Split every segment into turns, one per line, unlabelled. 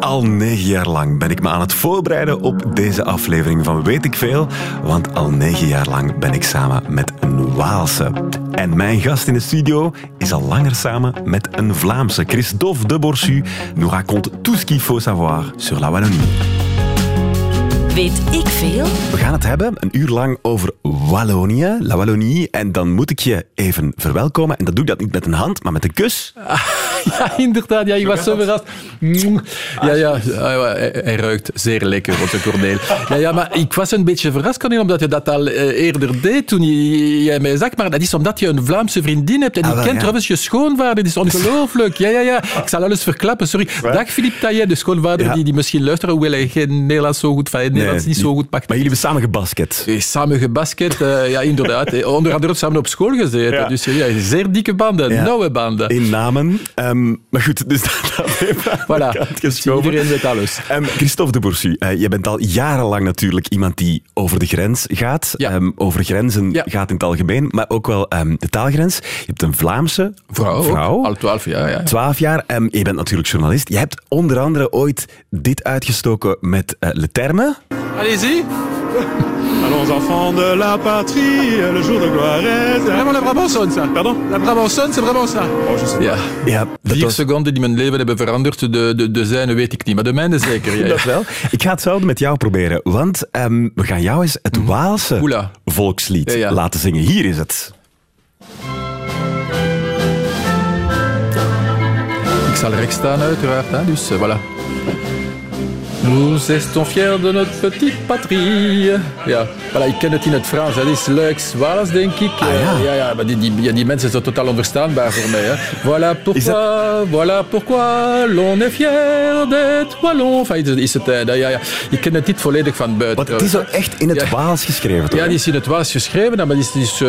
Al negen jaar lang ben ik me aan het voorbereiden op deze aflevering van Weet ik Veel. Want al negen jaar lang ben ik samen met een Waalse. En mijn gast in de studio is al langer samen met een Vlaamse. Christophe de Borsu nous raconte tout ce qu'il faut savoir sur la Wallonie.
Weet ik veel?
We gaan het hebben een uur lang over Wallonië, La Wallonie. En dan moet ik je even verwelkomen. En dat doe ik dat niet met een hand, maar met een kus.
Ja, inderdaad. Ja, je was zo verrast. Ja, ja, hij, hij ruikt zeer lekker, onze Corneel. Ja, ja, maar ik was een beetje verrast, Corneel, omdat je dat al eh, eerder deed toen je- jij mij zag. Maar dat is omdat je een Vlaamse vriendin hebt en die
Ah, wel,
kent
ja.
trouwens je schoonvader. Dat is ongelooflijk. Ja, ja, ja. Ik zal alles verklappen, sorry. Dag Philippe Taillet, de schoonvader
Ja.
die, die misschien luistert, hoewel hij geen Nederlands zo goed van niet zo goed pakt.
Maar jullie hebben samen gebasket.
Eh, Samen gebasket, eh, ja, inderdaad. Eh, Onder andere samen op school gezeten.
Ja.
Dus ja, zeer dikke banden,
Ja.
nauwe banden.
In namen. Ehm, maar goed, dus dat, dat
Voilà, dus iedereen weet alles.
Ehm, Christophe de Boursu, eh, je bent al jarenlang natuurlijk iemand die over de grens gaat.
Ja.
Ehm, over grenzen
Ja.
gaat in het algemeen, maar ook wel ehm, de taalgrens. Je hebt een Vlaamse
Vrouw, al twaalf jaar, ja.
12 jaar. Ehm, je bent natuurlijk journalist. Je hebt onder andere ooit dit uitgestoken met eh, Le Terme.
Allez-y.
Allons enfants de la patrie, le jour de gloire est...
Vraiment la Brabançonne, ça.
Pardon
La Brabançonne, c'est vraiment ça.
Oh, je sais
Ja.
Ja, dat
Vier
was-
seconden die mijn leven hebben veranderd. De, de, de zijne weet ik niet, maar de mijne zeker. Ja, ja.
Dat wel. Ik ga hetzelfde met jou proberen, want ehm, we gaan jou eens het Waalse
Mhm. Oela.
volkslied
Ja, ja.
laten zingen. Hier is het.
Ik zal rechts staan, uiteraard. Hè, dus eh, voilà. Nous estons fiers de notre petite patrie. Ja, voilà, ik ken het in het Frans. Dat is Luiks Waals, denk ik.
Ah, ja.
Ja, ja, maar die, die, die mensen zijn totaal onverstaanbaar voor mij. Hè. Voilà pourquoi, voilà pourquoi l'on est fier d'être wallon. Enfin, is, is het, eh, dat- ja, ja. Ik ken het niet volledig van buiten.
Want het is zo echt in het
Ja.
Waals geschreven, toch?
Ja, die is in het Waals geschreven, maar die is, is eh,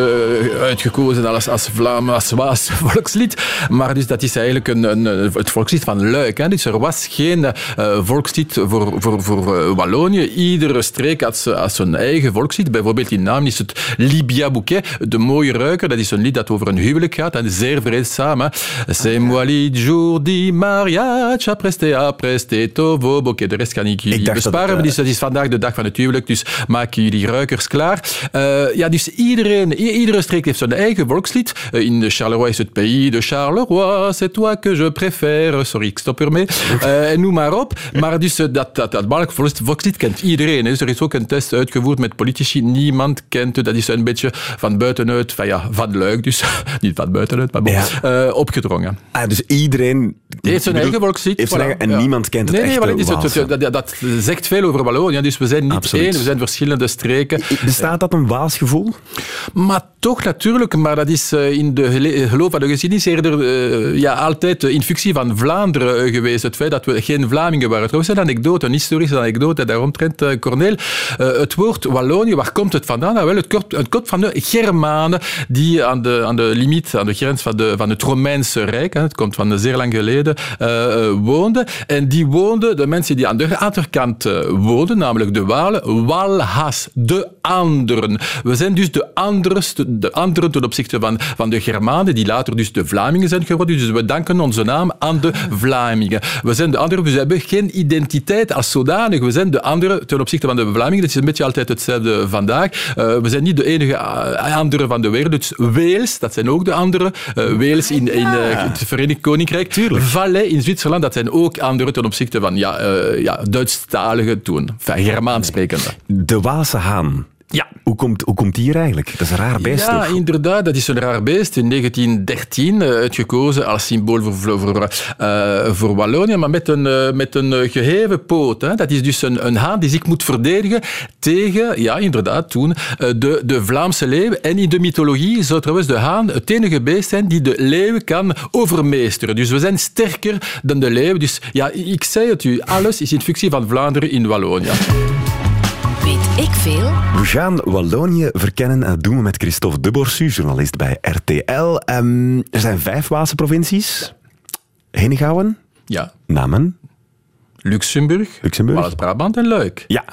uitgekozen als, als Vlaam, als Waals volkslied. Maar dus dat is eigenlijk een, een, het volkslied van Luik. Hè. Dus er was geen eh, volkslied voor, voor, voor eh, Wallonië. Iedere streek had, ze- had zijn eigen volkslied. Bijvoorbeeld in naam is het Libia Bouquet, de mooie ruiker. Dat is een lied dat over een huwelijk gaat en zeer vreedzaam. C'est moi le jour di mariage, preste a preste tovo bouquet. De rest kan ik jullie
Ik dacht dat
besparen.
het, eh,
dus dat is vandaag de dag van het huwelijk, dus maak jullie ruikers klaar. Eh, ja, dus iedereen, iedere streek heeft zijn eigen volkslied. In de Charleroi is het Pays de Charleroi, c'est toi que je préfère. Sorry, ik stop ermee. En noem maar op. Maar dus eh, dat, dat, dat volks- volkslied kent iedereen. Dus er is ook een test uitgevoerd met politici. Niemand kent het. Dat is een beetje van buitenuit, van, ja, van luik dus. Niet van buitenuit, maar bon,
Ja.
eh, opgedrongen.
Ah, dus iedereen...
Heeft zijn eigen
zijn
voilà.
eigen- en
Ja.
niemand kent het
nee, nee,
echte
het, dat, dat, zegt veel over Wallonië. Dus we zijn niet
Absoluut.
één, we zijn verschillende streken.
Bestaat dat een Waals gevoel?
Maar toch natuurlijk, maar dat is eh, in de geloof van de geschiedenis eerder eh, ja, altijd in functie van Vlaanderen eh, geweest. Het feit dat we geen Vlamingen waren. Trouwens, een anekdote, een historische anekdote daaromtrent, eh Corneel. Het woord Wallonië, waar komt het vandaan? Nou, wel, het, komt, het komt van de Germanen die aan de, aan de limiet, aan de grens van, de, van het Romeinse Rijk, hè, het komt van zeer lang geleden, eh, eh, woonden. En die woonden, de mensen die aan de achterkant eh, woonden, namelijk de Walen, Walhas, de anderen. We zijn dus de anderen, de anderen ten opzichte van, van de Germanen, die later dus de Vlamingen zijn geworden. Dus we danken onze naam aan de Vlamingen. We zijn de anderen, dus we hebben geen identiteit als zodanig. We zijn de anderen ten opzichte van de Vlamingen. Dat is een beetje altijd hetzelfde vandaag. We zijn niet de enige anderen van de wereld. Dus Wales, dat zijn ook de anderen. Eh, Wales in, in het Verenigd Koninkrijk. Valais in Zwitserland, dat zijn ook anderen ten opzichte van ja, eh, ja, Duitsstaligen toen. Enfin, Germaans sprekende.
De Waalse haan.
Ja.
Hoe komt, hoe komt die hier eigenlijk? Dat is een raar beest,
Ja,
toch?
inderdaad. Dat is een raar beest. In 1913 eh, uitgekozen als symbool voor, voor, eh, voor Wallonië, maar met een, eh, met een eh, geheven poot. Hè. Dat is dus een, een haan die zich moet verdedigen tegen, ja, inderdaad, toen, de, de Vlaamse leeuw. En in de mythologie zou trouwens de haan het enige beest zijn die de leeuw kan overmeesteren. Dus we zijn sterker dan de leeuw. Dus ja, ik zei het u, alles is in functie van Vlaanderen in Wallonië.
Weet ik veel?
We gaan Wallonië verkennen en dat doen we met Christophe de Borsu, journalist bij RTL. Ehm, er zijn vijf Waalse provincies. Henegouwen,
Ja,
Namen,
Luxemburg,
Luxemburg.
Wallens-Brabant en Luik.
Ja.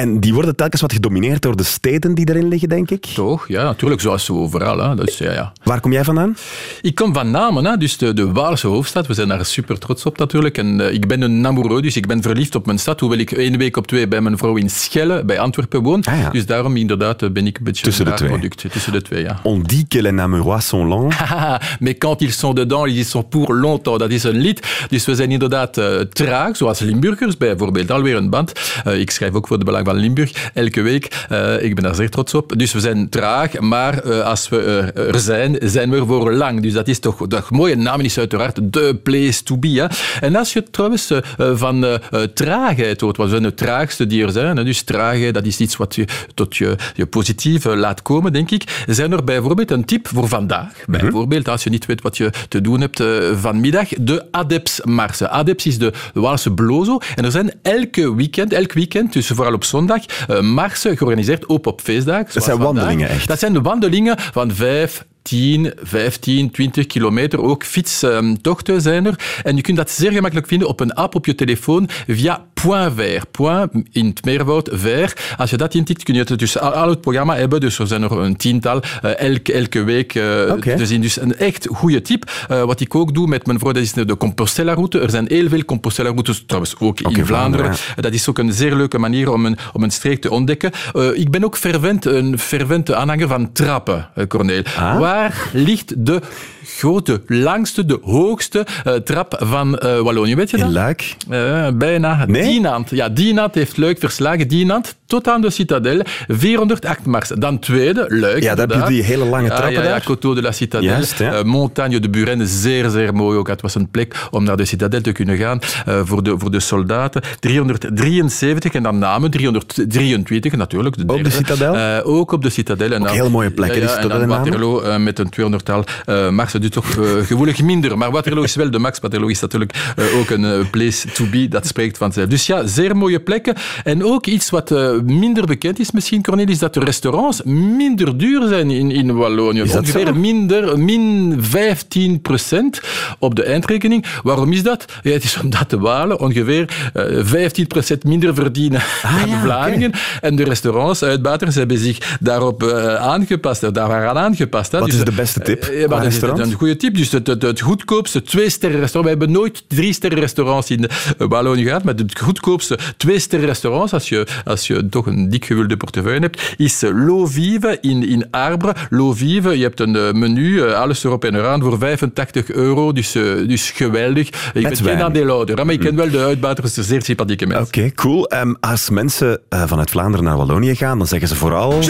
En die worden telkens wat gedomineerd door de steden die erin liggen, denk ik.
Toch? Ja, natuurlijk, zoals zo overal. Hè. Dus, ja, ja.
Waar kom jij vandaan?
Ik kom van Namen, hè. dus de, de Waalse hoofdstad. We zijn daar super trots op natuurlijk. En uh, ik ben een amoureux, dus ik ben verliefd op mijn stad. Hoewel ik één week op twee bij mijn vrouw in Schelle, bij Antwerpen woon.
Ah, ja.
Dus daarom inderdaad eh, ben ik een beetje
Tussen de
een
twee.
product. Tussen de twee, ja.
On dit que les Namurois sont.
Haha, mais quand ils sont dedans, ils sont pour longtemps. Dat is een lied. Dus we zijn inderdaad uh, traag, zoals Limburgers bijvoorbeeld. Alweer een band. Uh, ik schrijf ook voor de Belang van Limburg elke week. Uh, ik ben daar zeer trots op. Dus we zijn traag, maar als we er zijn, zijn we er voor lang. Dus dat is toch... Dat mooie naam is uiteraard The Place to Be. Hè. En als je trouwens van traagheid hoort, wat zijn de traagste die er zijn. Hè. Dus traagheid, dat is iets wat je tot je, je positief laat komen, denk ik. Zijn er bijvoorbeeld een tip voor vandaag? Bijvoorbeeld, als je niet weet wat je te doen hebt vanmiddag, de Adepsmarsen. Adeps is de, de Waalse blozo. En er zijn elke weekend, elk weekend, dus vooral op zondag, uh, marsen georganiseerd, ook op feestdagen.
Dat zijn
vandaag.
wandelingen, echt?
Dat zijn de wandelingen van vijf, 10, 15, 20 kilometer. Ook fietstochten zijn er. En je kunt dat zeer gemakkelijk vinden op een app op je telefoon via Point Vert. Point in het meervoud, Vert. Als je dat intikt, kun je het dus al, al het programma hebben. Dus er zijn er een tiental uh, elke, elke week uh,
okay.
te zien. Dus een echt goede tip. Uh, wat ik ook doe met mijn vrouw, dat is de Compostela-route. Er zijn heel veel Compostela-routes, trouwens ook
okay,
in Vlaanderen.
ja.
Dat is ook een zeer leuke manier om een, om een streek te ontdekken. ik ben ook fervent, een fervente aanhanger van trappen, Corneel.
Ah?
Waar ligt de grote, langste, de hoogste uh, trap van uh, Wallonië? Weet je dat?
In Luik?
Uh, bijna.
Nee?
Dinant. Ja, Dinant heeft Luik verslagen. Dinant tot aan de Citadel. 408 mars. Dan tweede, Luik.
Ja, daar heb je die hele lange trappen
ja, ja,
daar.
Coteau de la Citadel.
Juist, ja.
Montagne de Buren, zeer, zeer mooi ook. Het was een plek om naar de Citadel te kunnen gaan voor, de, voor de soldaten. 373 en dan namen 323 natuurlijk. De
op de Citadel?
ook op de Citadel. En
ook
dan,
heel mooie plekken.
Ja, ja, en dan Waterloo met een 200-tal mars. Dus toch gevoelig minder. Maar Waterloo is wel de max. Waterloo is natuurlijk uh, ook een uh, place to be. Dat spreekt vanzelf. Dus ja, zeer mooie plekken. En ook iets wat minder bekend is misschien, Cornel, is dat de restaurants minder duur zijn in, in Wallonië.
Is dat
Ongeveer minder, min 15 procent op de eindrekening. Waarom is dat? Ja, het is omdat de Walen ongeveer 15 procent minder verdienen
ah,
dan
ja,
Vlamingen.
Okay.
En de restaurants, uitbaters, hebben zich daarop aangepast. Daaraan aangepast.
Wat
dus,
is de beste tip?
Uh,
restaurant?
Een goede tip. Dus het, het, het goedkoopste twee-sterren restaurant. We hebben nooit drie-sterren restaurants in Wallonië gehad, maar het goedkoopste twee-sterren restaurants, als je, als je toch een dik gevulde portefeuille hebt, is L'Eau Vive in, in Arbre. L'Eau Vive, je hebt een menu, alles erop en eraan, voor 85 euro. Dus, dus geweldig. Ik ben geen aandeelhouder, maar ik ken wel de uitbaters, zeer sympathieke mensen.
Oké, okay, cool. Um, als mensen uh, vanuit Vlaanderen naar Wallonië gaan, dan zeggen ze vooral...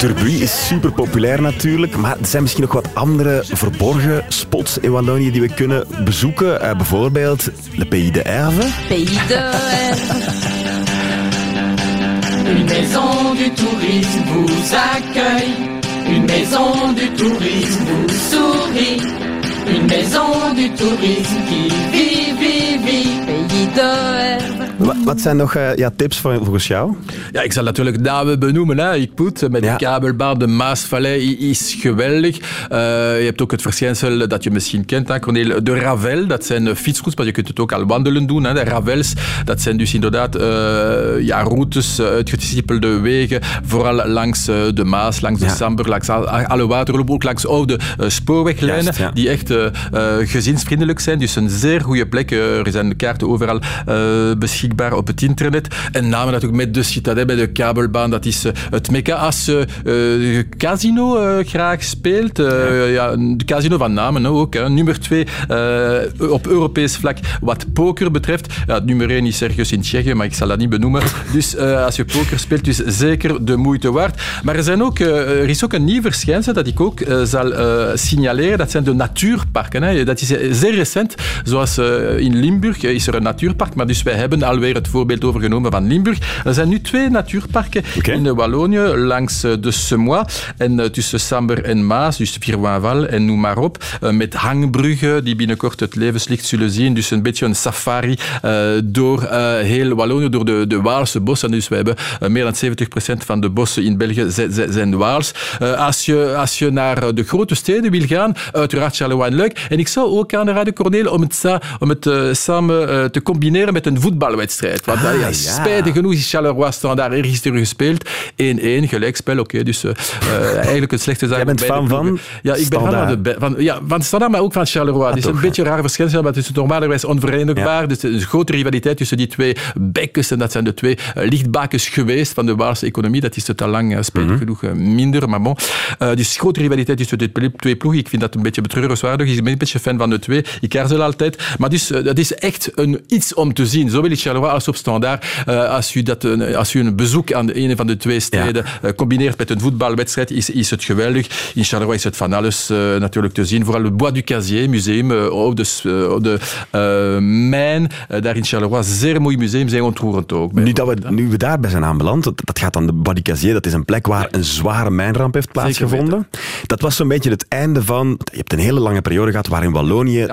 Derbuy is super populair natuurlijk, maar er zijn misschien nog wat andere verborgen spots in Wallonië die we kunnen bezoeken. Uh, bijvoorbeeld Le Pays de Herve.
Pays de Herve.
Une maison du tourisme vous accueille. Une maison du tourisme vous sourit. Une maison du tourisme qui vit, vit, vit.
Pays de.
Wat, zijn nog uh, ja, tips voor, volgens jou?
Ja, ik zal natuurlijk namen benoemen. Hè. Ik moet met ja. de kabelbaan, de Maasvallei is geweldig. Uh, je hebt ook het verschijnsel dat je misschien kent, hè, Cornel, de Ravel. Dat zijn fietsroutes, maar je kunt het ook al wandelen doen. Hè. De Ravels, dat zijn dus inderdaad uh, ja, routes, uitgestippelde wegen, vooral langs de Maas, langs de ja. Samber, langs alle waterlopen, ook langs oude spoorweglijnen,
Juist, ja.
die echt gezinsvriendelijk zijn. Dus een zeer goede plek. er zijn kaarten overal beschikbaar op het internet. En namen natuurlijk met de Citadel, bij de kabelbaan. Dat is uh, het mekka. Als je uh, casino uh, graag speelt, ja. de casino van namen ook. Hè. Nummer twee op Europees vlak wat poker betreft. Ja, nummer één is ergens in Tsjechië, maar ik zal dat niet benoemen. Dus als je poker speelt, is zeker de moeite waard. Maar er, zijn ook, er is ook een nieuw verschijnsel dat ik ook zal signaleren. Dat zijn de natuurparken. Hè. Dat is zeer recent. Zoals in Limburg is er een natuurpark, maar dus wij hebben alweer het voorbeeld overgenomen van Limburg. Er zijn nu twee natuurparken
okay.
in Wallonië, langs de Semois en tussen Samber en Maas, dus Virwainval en noem maar op, met hangbruggen die binnenkort het levenslicht zullen zien. Dus een beetje een safari door heel Wallonië, door de, de Waalse bossen. Dus we hebben meer dan 70% van de bossen in België zijn Waals. als, je, als je naar de grote steden wil gaan, uiteraard Charleroi en Luik. En ik zou ook aanraden, Cornel, om het, om het samen te combineren met een voetbalwedstrijd voetbalwedstrijd. Want
Ah,
ja,
ja.
spijtig genoeg is Charleroi Standaard ergens terug gespeeld. 1-1, gelijkspel, oké. dus eh, eh, eigenlijk een slechte zaak.
Jij bent fan van.
Ja, ik ben van, de, van, ja, van Standaard, maar ook van Charleroi. Het is een beetje een raar verschil, maar het is normalerwijs onverenigbaar. Dus er is een grote rivaliteit tussen die twee bekkens. En dat zijn de twee eh, lichtbakens geweest van de Waalse economie. Dat is het al lang, eh, spijtig
Mhm.
genoeg, eh, minder. Maar bon. Eh, dus grote rivaliteit tussen de twee- ploegen. Ik vind dat een beetje betreurenswaardig. Ik ben een beetje fan van de twee. Ik herzel altijd. Maar dus, eh, dat is echt een, iets om te zien. Zowel in Charleroi als op Standaard. Eh, als, u dat, een- als u een bezoek aan de ene van de twee steden eh, combineert met een voetbalwedstrijd, is, is het geweldig. In Charleroi is het van alles eh, natuurlijk te zien. Vooral het Bois du Casier museum, op de, s- eh, op de eh, mijn. daar in Charleroi, zeer mooi museum, zeer ontroerend ook.
Nu, dat we, nu we daarbij zijn aanbeland, dat, dat gaat aan de Badicazier, dat is een plek waar een zware mijnramp heeft plaatsgevonden. Dat was zo'n beetje het einde van... Je hebt een hele lange periode gehad waarin Wallonië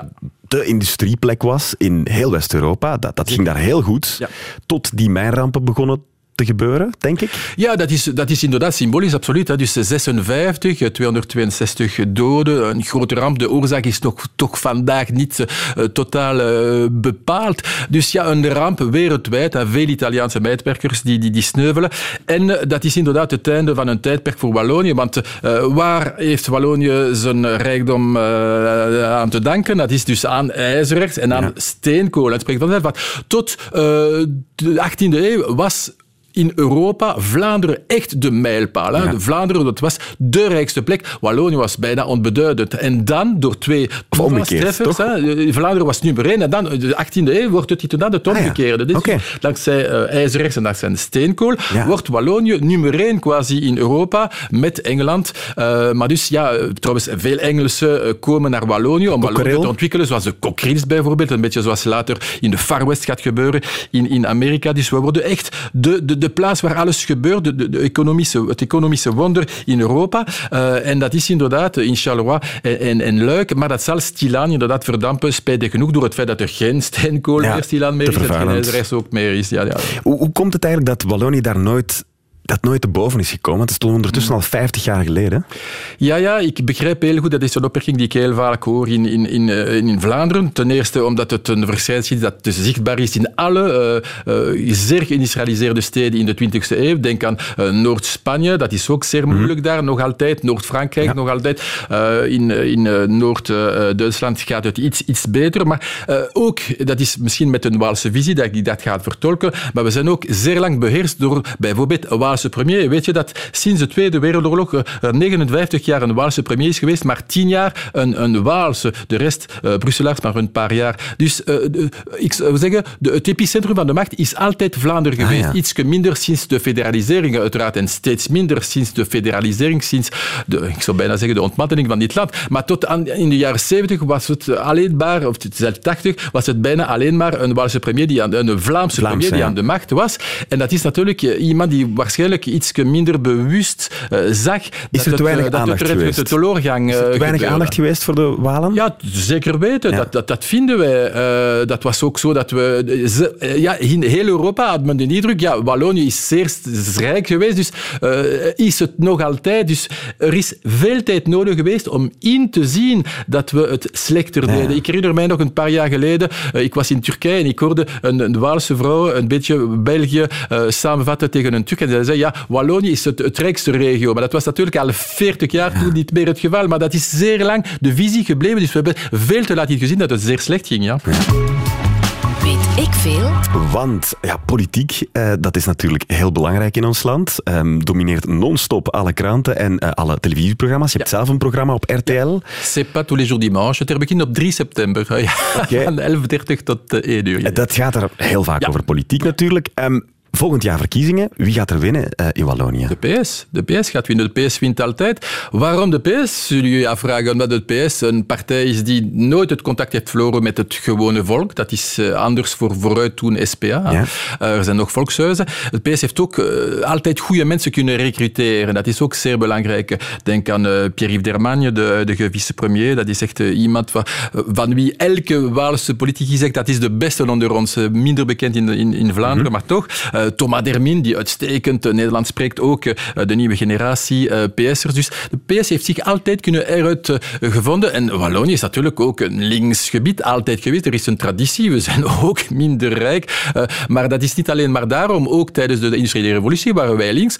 de industrieplek was in heel West-Europa. Dat, dat ging daar heel goed,
Ja.
tot die mijnrampen begonnen te gebeuren, denk ik.
Ja, dat is, dat is inderdaad symbolisch, absoluut. Hè. Dus 56, eh, 262 doden, een grote ramp. De oorzaak is nog, toch vandaag niet eh, totaal eh, bepaald. Dus ja, een ramp wereldwijd. Veel Italiaanse medewerkers die, die, die sneuvelen. En eh, dat is inderdaad het einde van een tijdperk voor Wallonië. Want eh, waar heeft Wallonië zijn rijkdom eh, aan te danken? Dat is dus aan ijzererts en aan steenkool. Het spreekt vanzelf. Tot eh, de 18e eeuw was in Europa Vlaanderen echt de mijlpaal. Hè? De Vlaanderen dat was de rijkste plek. Wallonië was bijna onbeduidend. En dan, door twee toevalstreffers, hè, Vlaanderen was nummer één. En dan, de 18e eeuw, wordt het inderdaad het
Ah, ja.
omgekeerde. Dus
Oké.
Dankzij uh, ijzererts en dankzij steenkool
Ja.
wordt Wallonië nummer één quasi in Europa met Engeland. Uh, maar dus, ja, trouwens, veel Engelsen komen naar Wallonië om Wallonië te ontwikkelen, zoals de cocktails bijvoorbeeld, een beetje zoals later in de Far West gaat gebeuren in, in Amerika. Dus we worden echt de, de, de plaats waar alles gebeurt, de, de, economische, het economische wonder in Europa. Uh, en dat is inderdaad in Charleroi en, en, en Luik, maar dat zal stilaan inderdaad verdampen, spijtig genoeg, door het feit dat er geen steenkool
Ja,
meer stilaan meer is, geen ook meer is. Ja, ja.
Hoe, hoe komt het eigenlijk dat Wallonië daar nooit, dat nooit te boven is gekomen? Het is toch ondertussen al 50 jaar geleden.
Ja, ja, ik begrijp heel goed. Dat is een opmerking die ik heel vaak hoor in, in, in, eh, in Vlaanderen. Ten eerste omdat het een verschijnsel is dat dus zichtbaar is in alle eh, eh, zeer geïndustrialiseerde steden in de 20e eeuw. Denk aan Noord-Spanje, dat is ook zeer moeilijk daar, nog altijd. Noord-Frankrijk,
Ja.
nog altijd. In in Noord-Duitsland gaat het iets, iets beter. Maar ook, dat is misschien met een Waalse visie dat ik dat ga vertolken, maar we zijn ook zeer lang beheerst door bijvoorbeeld een Waalse premier. Weet je dat sinds de Tweede Wereldoorlog er 59 jaar een Waalse premier is geweest, maar 10 jaar een, een Waalse. De rest uh, Brusselaars maar een paar jaar. Dus uh, de, ik zou zeggen, de, het epicentrum van de macht is altijd Vlaanderen geweest.
ja.
Iets minder sinds de federalisering uiteraard en steeds minder sinds de federalisering, sinds de, ik zou bijna zeggen de ontmanteling van dit land. Maar tot aan, in de jaren 70 was het alleen maar, of zelfs 80, was het bijna alleen maar een Waalse premier, die aan, een Vlaamse
Vlaamse,
premier die
ja.
aan de macht was. En dat is natuurlijk eh, iemand die waarschijnlijk iets minder bewust eh, zag dat
er te weinig
het, eh,
aandacht
dat
geweest?
de teleurgang
Is er
eh,
te weinig aandacht geweest voor de Walen?
Ja, zeker weten.
Ja.
Dat, dat, dat vinden wij. Eh, dat was ook zo dat we... ze- eh, ja, in heel Europa had men de indruk, ja, Wallonië is zeer rijk geweest, dus eh, is het nog altijd. Dus er is veel tijd nodig geweest om in te zien dat we het slechter
Ja.
deden. Ik herinner mij nog een paar jaar geleden, eh, ik was in Turkije en ik hoorde een, een Waalse vrouw een beetje België eh, samenvatten tegen een Turk. En zij zei, ja, Wallonië is het, het rijkste regio. Maar dat was natuurlijk al 40 jaar toen niet meer het geval. Maar dat is zeer lang de visie gebleven. Dus we hebben veel te laat gezien dat het zeer slecht ging. Ja.
Weet ik veel?
Want ja, politiek, eh, dat is natuurlijk heel belangrijk in ons land. Ehm, domineert non-stop alle kranten en eh, alle televisieprogramma's. Je hebt zelf een programma op RTL.
C'est pas tous les jours dimanche. Het er begint op 3 september. Ja.
Oké.
Van 11.30 tot eh, 1 uur. ja.
Eh, Dat gaat er heel vaak
Ja.
over politiek natuurlijk. Ehm, volgend jaar verkiezingen. Wie gaat er winnen eh, in Wallonië?
De PS. De PS gaat winnen. De PS wint altijd. Waarom de PS? Zullen jullie je afvragen. Omdat de PS een partij is die nooit het contact heeft verloren met het gewone volk. Dat is eh, anders voor vooruit toen SPA.
Ja.
Eh, er zijn nog volkshuizen. De PS heeft ook altijd goede mensen kunnen recruteren. Dat is ook zeer belangrijk. Denk aan Pierre-Yves Dermagne, de huidige vicepremier. Dat is echt iemand van, van wie elke Waalse politicus zegt dat is de beste onder ons. Minder bekend in, in, in Vlaanderen, maar toch. Eh, Uh, Thomas Dermin, die uitstekend Nederlands spreekt, ook de nieuwe generatie PS'ers. Dus de PS heeft zich altijd kunnen eruit gevonden. En Wallonië is natuurlijk ook een links gebied, altijd geweest. Er is een traditie, we zijn ook minder rijk. maar dat is niet alleen maar daarom. Ook tijdens de industriële revolutie waren wij links,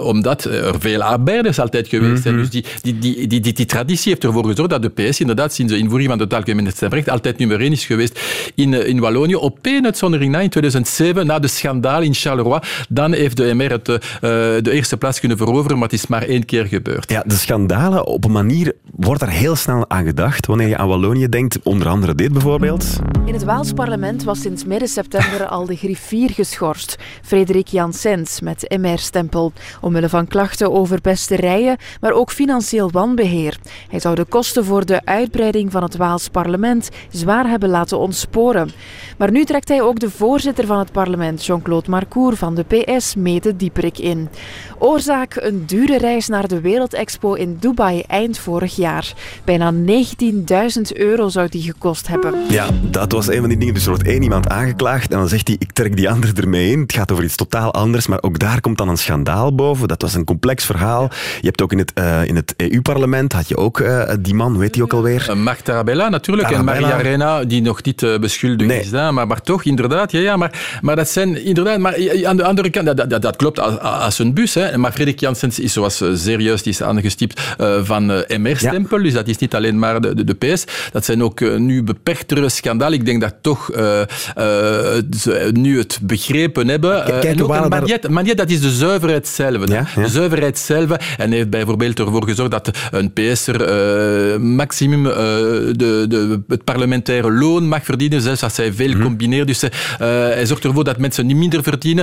omdat er veel arbeiders altijd geweest zijn. Mhm. Dus die, die, die, die, die, die traditie heeft ervoor gezorgd dat de PS inderdaad sinds de invoering van het algemene stemrecht altijd nummer één is geweest in, in Wallonië. Op één uitzondering na, in 2007, na de schandaal in Charleroi, dan heeft de MR het, uh, de eerste plaats kunnen veroveren, maar het is maar één keer gebeurd.
Ja, de schandalen, op een manier wordt er heel snel aan gedacht wanneer je aan Wallonië denkt. Onder andere dit bijvoorbeeld.
In het Waals parlement was sinds midden september al de griffier geschorst. Frederik Janssens met MR-stempel. Omwille van klachten over pesterijen, maar ook financieel wanbeheer. Hij zou de kosten voor de uitbreiding van het Waals parlement zwaar hebben laten ontsporen. Maar nu trekt hij ook de voorzitter van het parlement, Jean-Claude Marcour van de PS, mee de dieperik in. Oorzaak een dure reis naar de Wereldexpo in Dubai eind vorig jaar. Bijna 19.000 euro zou die gekost hebben.
Ja, dat was een van die dingen. Dus er wordt één iemand aangeklaagd en dan zegt hij, ik trek die andere ermee in. Het gaat over iets totaal anders, maar ook daar komt dan een schandaal boven. Dat was een complex verhaal. Je hebt ook in het, uh, in het EU-parlement, had je ook uh, die man, weet hij ook alweer?
Uh, Mark Tarabella natuurlijk, Tarabella. en Maria Arena, die nog niet beschuldigd nee. is. Maar, maar toch, inderdaad, ja, ja maar, maar dat zijn inderdaad, maar aan de andere kant, dat, dat, dat klopt als, als, een bus. Hè. Maar Frederik Janssens is zoals serieus, die is aangestipt van MR-stempel, dus dat is niet alleen maar de, de, de PS. Dat zijn ook nu beperktere schandalen. Ik denk dat toch ze nu het begrepen hebben.
Kijk, en ook
Magnet, Magnet, dat is de zuiverheid zelf. Ja, ja. De zuiverheid zelf. En heeft bijvoorbeeld ervoor gezorgd dat een PS'er maximum de, de, het parlementaire loon mag verdienen, zelfs als hij veel mm -hmm. combineert. Dus hij zorgt ervoor dat mensen niet minder verdienen,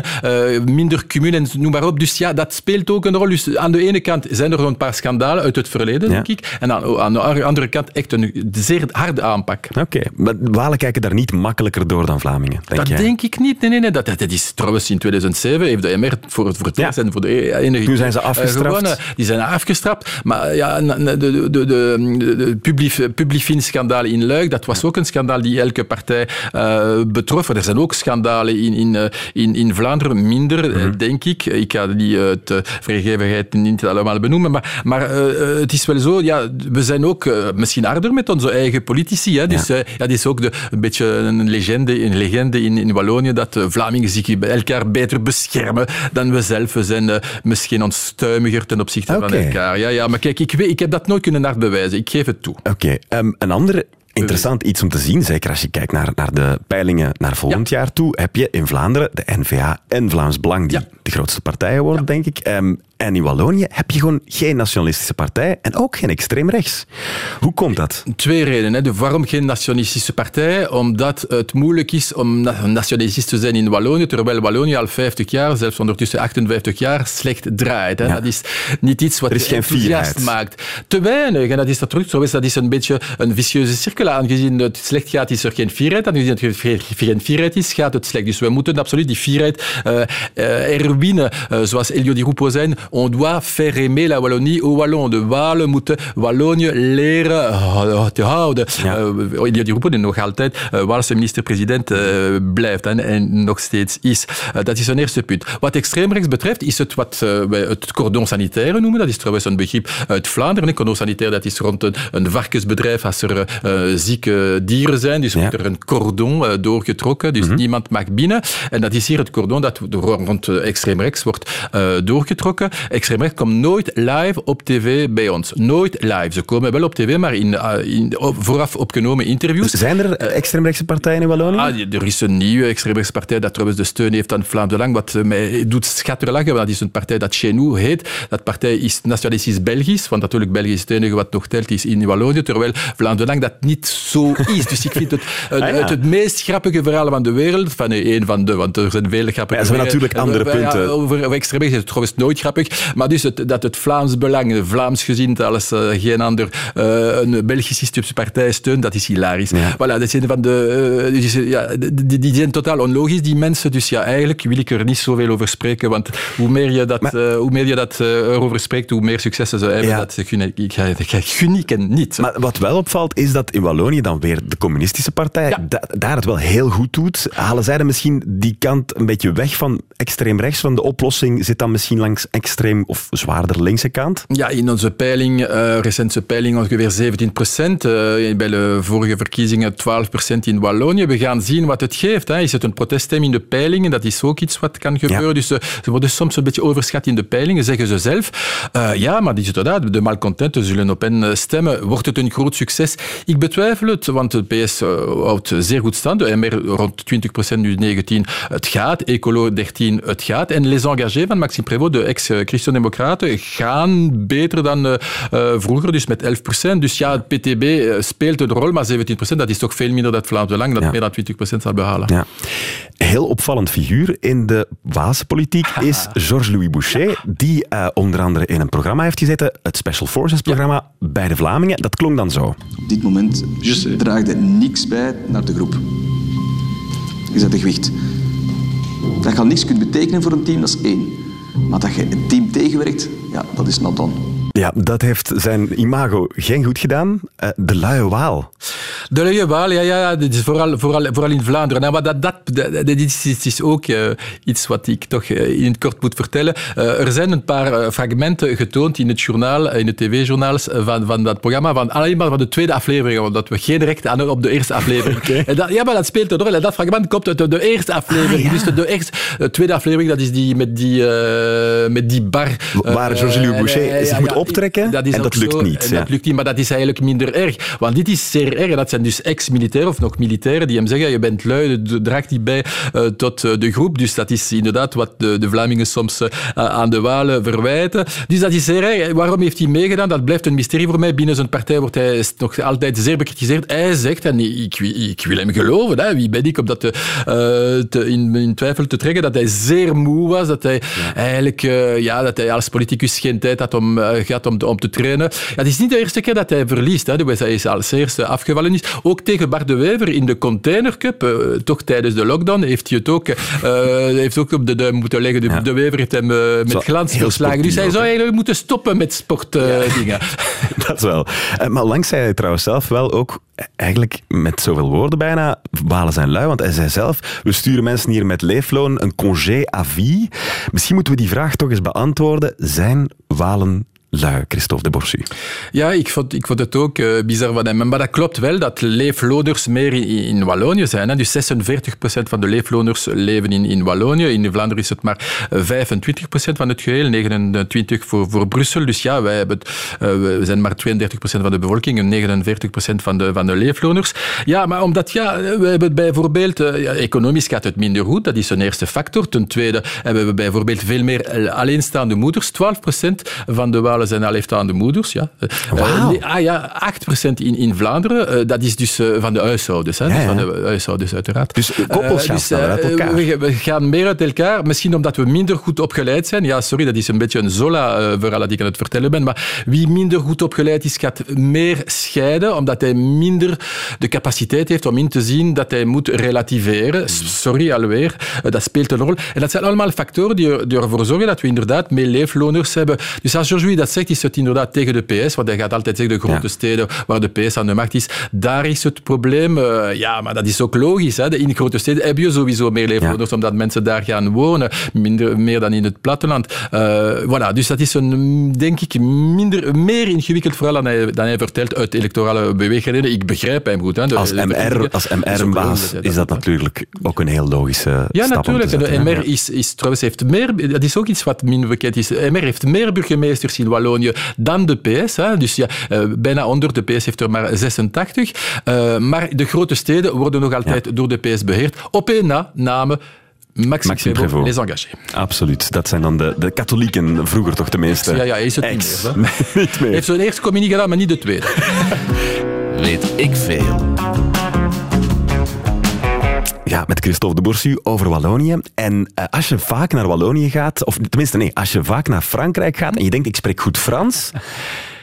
minder cumul en noem maar op. Dus ja, dat speelt ook een rol. Dus aan de ene kant zijn er een paar schandalen uit het verleden, ja. denk ik. En aan, aan, de andere kant echt een zeer harde aanpak.
Oké, okay. maar Walen kijken daar niet makkelijker door dan Vlamingen, denk
Dat
jij?
denk ik niet. Nee, nee, nee. Dat, dat is trouwens in 2007 heeft de MR voor, voor het ja. en voor de enige...
Toen zijn ze afgestraft.
Gewonnen. Die zijn afgestraft. Maar ja, de, de, de, de, de Publifin-schandaal in Luik, dat was ook een schandaal die elke partij uh, betrof. Er zijn ook schandalen in, in, in, in Vlaanderen, minder, mm -hmm. denk ik. Ik ga die uit uh, vrijgevigheid niet allemaal benoemen, maar, maar het is wel zo, ja, we zijn ook misschien harder met onze eigen politici. Hè? Dus ja. ja, dat is ook de, een beetje een legende, een legende in, in Wallonië, dat Vlamingen zich elkaar beter beschermen dan we zelf. We zijn misschien onstuimiger ten opzichte okay. van elkaar. Ja, ja, maar kijk, ik, weet, ik heb dat nooit kunnen bewijzen. Ik geef het toe.
Oké, okay. um, een andere Interessant iets om te zien, zeker als je kijkt naar, naar de peilingen naar volgend ja. jaar toe, heb je in Vlaanderen de N-VA en Vlaams Belang, die ja. de grootste partijen worden, denk ik. Um, en in Wallonië heb je gewoon geen nationalistische partij en ook geen extreem rechts. Hoe komt dat?
Twee redenen. Hè. Waarom geen nationalistische partij? Omdat het moeilijk is om nationalist te zijn in Wallonië, terwijl Wallonië al 50 jaar, zelfs ondertussen 58 jaar, slecht draait. Ja. Dat is niet iets wat
je enthousiast
maakt. Te weinig. En dat is natuurlijk zo. Dat is een beetje een vicieuze cirkel. Aangezien het slecht gaat, is er geen vierheid. Aangezien het geen vierheid is, gaat het slecht. Dus we moeten absoluut die vierheid uh, uh, herwinnen. Uh, zoals Elio Di Rupo zei, on doit faire aimer la Wallonie aux Wallons. De Walen moeten Wallonië leren te houden. Ja. Uh, die nog altijd uh, Waalse minister-president uh, blijft en, en, nog steeds is. Dat is een eerste punt. Wat extreemrechts betreft, is het wat wij het cordon sanitaire noemen. Dat is trouwens een begrip uit Vlaanderen. Een cordon sanitaire, dat is rond een, een varkensbedrijf als er zieke dieren zijn. Dus ja. wordt er een cordon doorgetrokken. Dus mm -hmm. niemand mag binnen. En dat is hier het cordon dat rond extreemrechts wordt doorgetrokken extreemrecht komt nooit live op tv bij ons. Nooit live. Ze komen wel op tv, maar in, uh, in vooraf opgenomen interviews.
Zijn er extreemrechtse partijen in Wallonië?
Ah, er is een nieuwe extreemrechtse partij dat trouwens de steun heeft aan Vlaams Belang, wat mij doet schatteren lachen, want dat is een partij dat Chez nous heet. Dat partij is nationalistisch Belgisch, want natuurlijk België is het enige wat nog telt is in Wallonië, terwijl Vlaams Belang dat niet zo is. Dus ik vind het het, ah, ja. het, het meest grappige verhaal van de wereld, van een van de, want er zijn vele grappige...
Ja, er zijn natuurlijk andere punten.
Over, over extreemrecht is het trouwens nooit grappig, Maar dus het, dat het Vlaams Belang, Vlaams gezien als uh, geen ander, uh, een Belgische partij steunt, dat is hilarisch.
Ja.
Voilà, dat zijn van de... Uh, dus, ja, die, die, zijn totaal onlogisch, die mensen. Dus ja, eigenlijk wil ik er niet zoveel over spreken, want hoe meer je dat, maar, hoe meer je dat erover spreekt, hoe meer successen ze hebben. Ja. Dat gun ik, ik, ik, niet.
Maar wat wel opvalt, is dat in Wallonië dan weer de communistische partij ja. da, daar het wel heel goed doet. Halen zij dan misschien die kant een beetje weg van extreem rechts, van de oplossing zit dan misschien langs extreem of zwaarder linkse kant?
Ja, in onze peiling, uh, recente peiling, ongeveer 17 procent. Uh, bij de vorige verkiezingen 12 procent in Wallonië. We gaan zien wat het geeft. Hè. Is het een proteststem in de peilingen? Dat is ook iets wat kan gebeuren. Ja. Dus uh, ze worden soms een beetje overschat in de peilingen, zeggen ze zelf. ja, maar die inderdaad, de malcontenten zullen op hen stemmen. Wordt het een groot succes? Ik betwijfel het, want de PS houdt zeer goed stand. De MR rond 20 procent, nu 19. Het gaat. Ecolo 13, het gaat. En les engagés van Maxime Prévost, de ex-Christen-Democraten, gaan beter dan uh, vroeger, dus met 11 procent. Dus ja, het PTB speelt een rol, maar 17 procent, dat is toch veel minder dan Vlaams Belang, dat ja. meer dan 20 procent zal behalen.
Ja. Heel opvallend figuur in de Waalse politiek is Georges-Louis Boucher, die uh, onder andere in een programma heeft gezeten, het Special Forces programma ja. bij de Vlamingen. Dat klonk dan zo.
Op dit moment draagt niks bij naar de groep. Je zet de gewicht. Dat je niks kunt betekenen voor een team, dat is één. Maar dat je een team tegenwerkt, ja, dat is not done.
Ja, dat heeft zijn imago geen goed gedaan. Uh, de luie waal.
De luie waal, ja, ja dit is vooral, vooral, vooral in Vlaanderen. Nou, maar dat, dat, dat, dit is, dit is ook uh, iets wat ik toch uh, in het kort moet vertellen. er zijn een paar fragmenten getoond in het journaal, in de tv-journaals van, van dat programma, van alleen maar van de tweede aflevering, omdat we geen recht aan op de eerste aflevering.
okay.
en dat, ja, maar dat speelt een rol. En dat fragment komt uit de, de eerste aflevering.
Ah, ja.
Dus de, eerste, de tweede aflevering, dat is die met die, met die bar.
Waar Georges-Louis Boucher zich moet optrekken.
Dat is
en dat lukt
zo,
niet.
En dat lukt niet, maar dat is eigenlijk minder erg. Want dit is zeer erg. En dat zijn dus ex-militairen of nog militairen die hem zeggen je bent lui, draagt niet bij uh, tot uh, de groep. Dus dat is inderdaad wat de, de Vlamingen soms uh, aan de Walen verwijten. Dus dat is zeer erg. Waarom heeft hij meegedaan? Dat blijft een mysterie voor mij. Binnen zijn partij wordt hij nog altijd zeer bekritiseerd. Hij zegt, en ik, ik wil hem geloven, hè, wie ben ik om dat te, te in, in, twijfel te trekken, dat hij zeer moe was, dat hij ja. eigenlijk ja, dat hij als politicus geen tijd had om, gehad om, om te trainen. Ja, het is niet de eerste keer dat hij verliest. Hè. Hij is als eerste afgevallen is. Ook tegen Bart de Wever in de Container Cup, uh, toch tijdens de lockdown, heeft hij het ook, uh, heeft ook op de duim moeten leggen. De,
Ja.
de Wever heeft hem uh, met
Zo,
glans
heel
verslagen. Dus hij zou eigenlijk moeten stoppen met sportdingen.
Dat wel. Eh, Maar langs zei hij trouwens zelf wel ook, eh, eigenlijk met zoveel woorden bijna, Walen zijn lui. Want hij zei zelf, we sturen mensen hier met leefloon, een congé à vie. Misschien moeten we die vraag toch eens beantwoorden. Zijn Walen lui, Christophe de Borsu?
Ja, ik vond, ik vond het ook uh, bizar van hem. Maar dat klopt wel dat leefloners meer in, Wallonië zijn. Dus 46% van de leefloners leven in, in Wallonië. In Vlaanderen is het maar 25% van het geheel, 29% voor, voor Brussel. Dus ja, wij hebben, uh, we zijn maar 32% van de bevolking en 49% van de, van de leefloners. Ja, maar omdat, ja, we hebben bijvoorbeeld, economisch gaat het minder goed, dat is een eerste factor. Ten tweede hebben we bijvoorbeeld veel meer alleenstaande moeders. 12% van de Walen zijn alleenstaande moeders. Ja.
Wauw.
Uh, ah ja, 8% in, in Vlaanderen. Uh, dat is dus uh, van de huishoudens. Hè?
Ja,
Dus van de huishoudens, uiteraard.
Dus koppels elkaar.
We, we, gaan meer uit elkaar. Misschien omdat we minder goed opgeleid zijn. Ja, sorry, dat is een beetje een Zola-verhaal dat ik aan het vertellen ben. Maar wie minder goed opgeleid is, gaat meer scheiden, omdat hij minder de capaciteit heeft om in te zien dat hij moet relativeren. Sorry, alweer. dat speelt een rol. En dat zijn allemaal factoren die, die ervoor zorgen dat we inderdaad meer leefloners hebben. Dus als Georges dat zegt, is het inderdaad tegen de PS, want hij gaat altijd zeggen de grote
Ja.
steden waar de PS aan de macht is, daar is het probleem. Uh, ja, maar dat is ook logisch. Hè? In grote steden heb je sowieso meer leefloners, omdat mensen daar gaan wonen, minder, meer dan in het platteland. Uh, voilà, dus dat is een, denk ik, minder, meer ingewikkeld verhaal dan hij, dan hij vertelt uit electorale beweegredenen. Ik begrijp hem goed. Hè? De-
Als MR,
verkiezingen.
als
Dat is
MR-baas is dat natuurlijk ook een heel logische
ja,
stap
natuurlijk. En de. MR is, is trouwens heeft meer, dat is ook iets wat minder bekend is. MR heeft meer burgemeesters in Wallonië dan de PS. Hè. Dus ja, eh, bijna onder. De PS heeft er maar 86. Eh, maar de grote steden worden nog altijd door de PS beheerd. Op één na, namen Maxime,
Maxime
Prévost, les engagés.
Absoluut. Dat zijn dan de, de katholieken, vroeger toch de meeste.
Ja, ja, hij is het niet meer. hè.
niet meer.
Hij heeft zijn eerste communie gedaan, maar niet de tweede.
Weet ik veel.
Ja, met Christophe de Boursu over Wallonië. En uh, als je vaak naar Wallonië gaat, of tenminste nee, als je vaak naar Frankrijk gaat en je denkt ik spreek goed Frans,